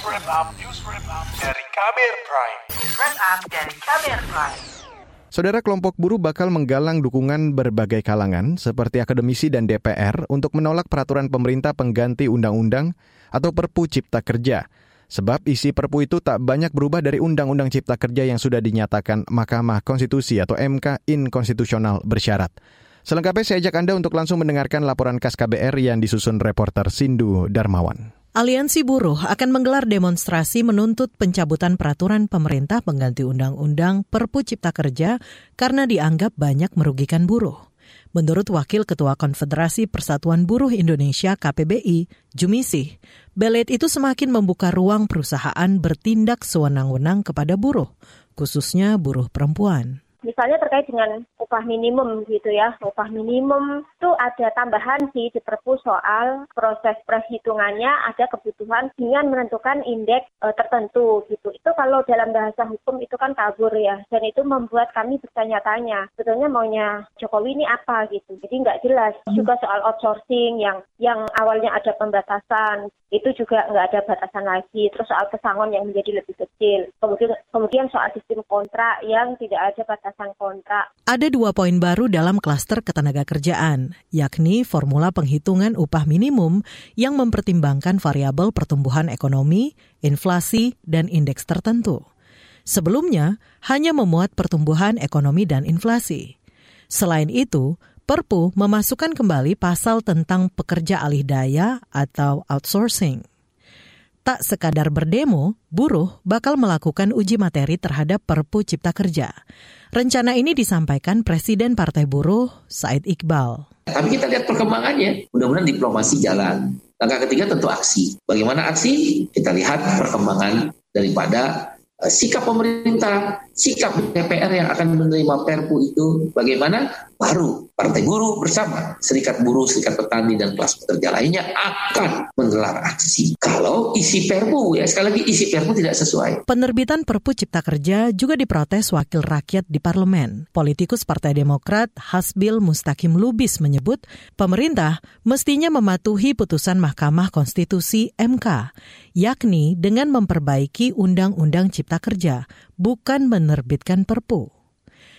News Wrap Up, News Wrap Up dari Kamer Prime. News Wrap Up dari Kamer Prime. Saudara kelompok buruh bakal menggalang dukungan berbagai kalangan seperti akademisi dan DPR untuk menolak peraturan pemerintah pengganti undang-undang atau Perpu Cipta Kerja. Sebab isi Perpu itu tak banyak berubah dari Undang-Undang Cipta Kerja yang sudah dinyatakan Mahkamah Konstitusi atau MK inkonstitusional bersyarat. Selengkapnya saya ajak Anda untuk langsung mendengarkan laporan KAS KBR yang disusun reporter Sindu Darmawan. Aliansi Buruh akan menggelar demonstrasi menuntut pencabutan peraturan pemerintah pengganti undang-undang Perpu Cipta Kerja karena dianggap banyak merugikan buruh. Menurut Wakil Ketua Konfederasi Persatuan Buruh Indonesia KPBI, Jumisi, belet itu semakin membuka ruang perusahaan bertindak sewenang-wenang kepada buruh, khususnya buruh perempuan. Misalnya terkait dengan upah minimum gitu ya. Upah minimum itu ada tambahan sih di Perpu soal proses perhitungannya ada kebutuhan dengan menentukan indeks e, tertentu gitu. Itu kalau dalam bahasa hukum itu kan kabur ya. Dan itu membuat kami bertanya-tanya. Sebetulnya maunya Jokowi ini apa gitu. Jadi nggak jelas. Juga soal outsourcing yang yang awalnya ada pembatasan itu juga nggak ada batasan lagi. Terus soal pesangon yang menjadi lebih kecil. Kemudian kemudian soal sistem kontrak yang tidak ada batasan batasan kontrak. Ada dua poin baru dalam klaster ketenaga kerjaan, yakni formula penghitungan upah minimum yang mempertimbangkan variabel pertumbuhan ekonomi, inflasi, dan indeks tertentu. Sebelumnya, hanya memuat pertumbuhan ekonomi dan inflasi. Selain itu, Perpu memasukkan kembali pasal tentang pekerja alih daya atau outsourcing. Tak sekadar berdemo, buruh bakal melakukan uji materi terhadap Perpu Cipta Kerja. Rencana ini disampaikan Presiden Partai Buruh, Said Iqbal. Tapi kita lihat perkembangannya, mudah-mudahan diplomasi jalan. Langkah ketiga tentu aksi. Bagaimana aksi? Kita lihat perkembangan daripada uh, sikap pemerintah, sikap DPR yang akan menerima Perpu itu bagaimana? Baru Partai Buruh bersama Serikat Buruh, Serikat Petani, dan kelas pekerja lainnya akan menggelar aksi. Kalau isi Perpu, ya sekali lagi isi Perpu tidak sesuai. Penerbitan Perpu Cipta Kerja juga diprotes Wakil Rakyat di Parlemen. Politikus Partai Demokrat Hasbil Mustakim Lubis menyebut pemerintah mestinya mematuhi putusan Mahkamah Konstitusi MK, yakni dengan memperbaiki Undang-Undang Cipta Kerja, bukan menerbitkan Perpu.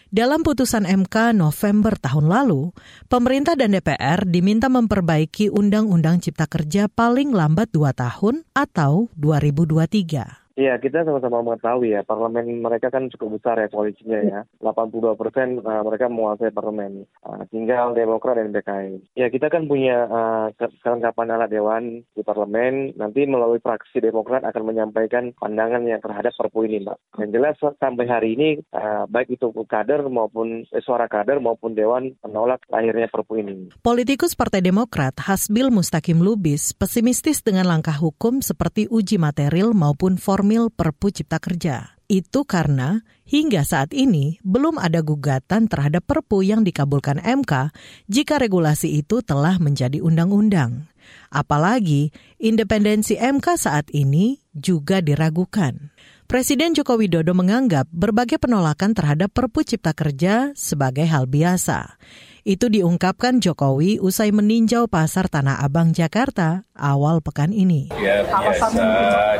Dalam putusan MK November tahun lalu, pemerintah dan DPR diminta memperbaiki Undang-Undang Cipta Kerja paling lambat dua tahun atau 2023. Iya, kita sama-sama mengetahui ya, parlemen mereka kan cukup besar ya koalisinya ya. 82 persen uh, mereka menguasai parlemen. Uh, tinggal Demokrat dan PKI. Ya, kita kan punya uh, kelengkapan alat dewan di parlemen. Nanti melalui fraksi Demokrat akan menyampaikan pandangan yang terhadap perpu ini, Mbak. Yang jelas sampai hari ini, uh, baik itu kader maupun eh, suara kader maupun dewan menolak lahirnya perpu ini. Politikus Partai Demokrat Hasbil Mustakim Lubis pesimistis dengan langkah hukum seperti uji material maupun form formil Perpu Cipta Kerja. Itu karena hingga saat ini belum ada gugatan terhadap Perpu yang dikabulkan MK jika regulasi itu telah menjadi undang-undang. Apalagi independensi MK saat ini juga diragukan. Presiden Joko Widodo menganggap berbagai penolakan terhadap Perpu Cipta Kerja sebagai hal biasa. Itu diungkapkan Jokowi usai meninjau pasar Tanah Abang Jakarta awal pekan ini. Ya biasa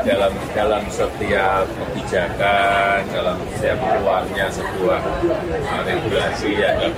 dalam dalam setiap kebijakan, dalam setiap keluarnya sebuah uh, regulasi ya ada.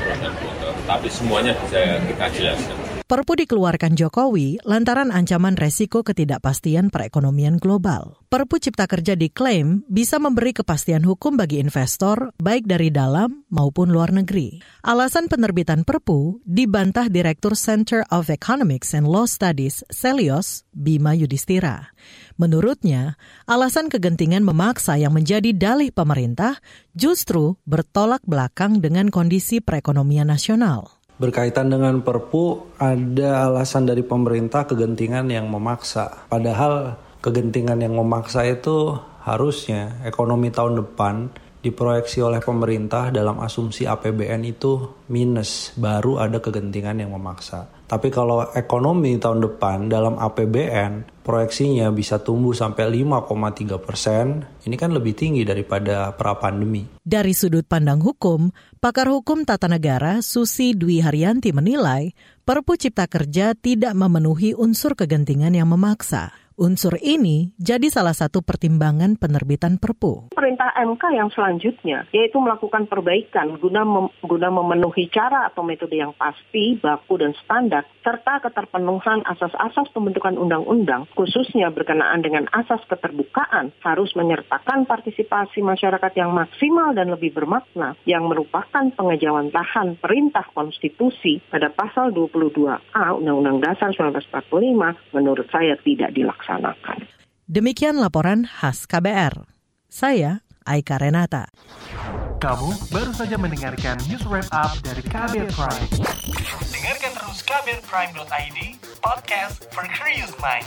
Tapi semuanya bisa kita jelaskan. Perpu dikeluarkan Jokowi lantaran ancaman resiko ketidakpastian perekonomian global. Perpu Cipta Kerja diklaim bisa memberi kepastian hukum bagi investor baik dari dalam maupun luar negeri. Alasan penerbitan Perpu dibantah Direktur Center of Economics and Law Studies Celios Bima Yudhistira. Menurutnya, alasan kegentingan memaksa yang menjadi dalih pemerintah justru bertolak belakang dengan kondisi perekonomian nasional. Berkaitan dengan Perpu, ada alasan dari pemerintah kegentingan yang memaksa. Padahal kegentingan yang memaksa itu harusnya ekonomi tahun depan diproyeksi oleh pemerintah dalam asumsi APBN itu minus, baru ada kegentingan yang memaksa. Tapi kalau ekonomi tahun depan dalam APBN proyeksinya bisa tumbuh sampai 5,3 persen, ini kan lebih tinggi daripada pra-pandemi. Dari sudut pandang hukum, pakar hukum tata negara Susi Dwi Haryanti menilai Perpu Cipta Kerja tidak memenuhi unsur kegentingan yang memaksa. Unsur ini jadi salah satu pertimbangan penerbitan Perpu. Perintah MK yang selanjutnya yaitu melakukan perbaikan guna mem guna memenuhi cara atau metode yang pasti, baku dan standar serta keterpenuhan asas-asas pembentukan undang-undang khususnya berkenaan dengan asas keterbukaan harus menyertakan partisipasi masyarakat yang maksimal dan lebih bermakna yang merupakan pengejauhan tahan perintah konstitusi pada pasal 22A Undang-Undang Dasar 1945 menurut saya tidak dilaksanakan. Demikian laporan khas KBR. Saya Aika Renata. Kamu baru saja mendengarkan news wrap up dari KBR Prime. Dengarkan terus kbrprime.id, podcast for curious mind.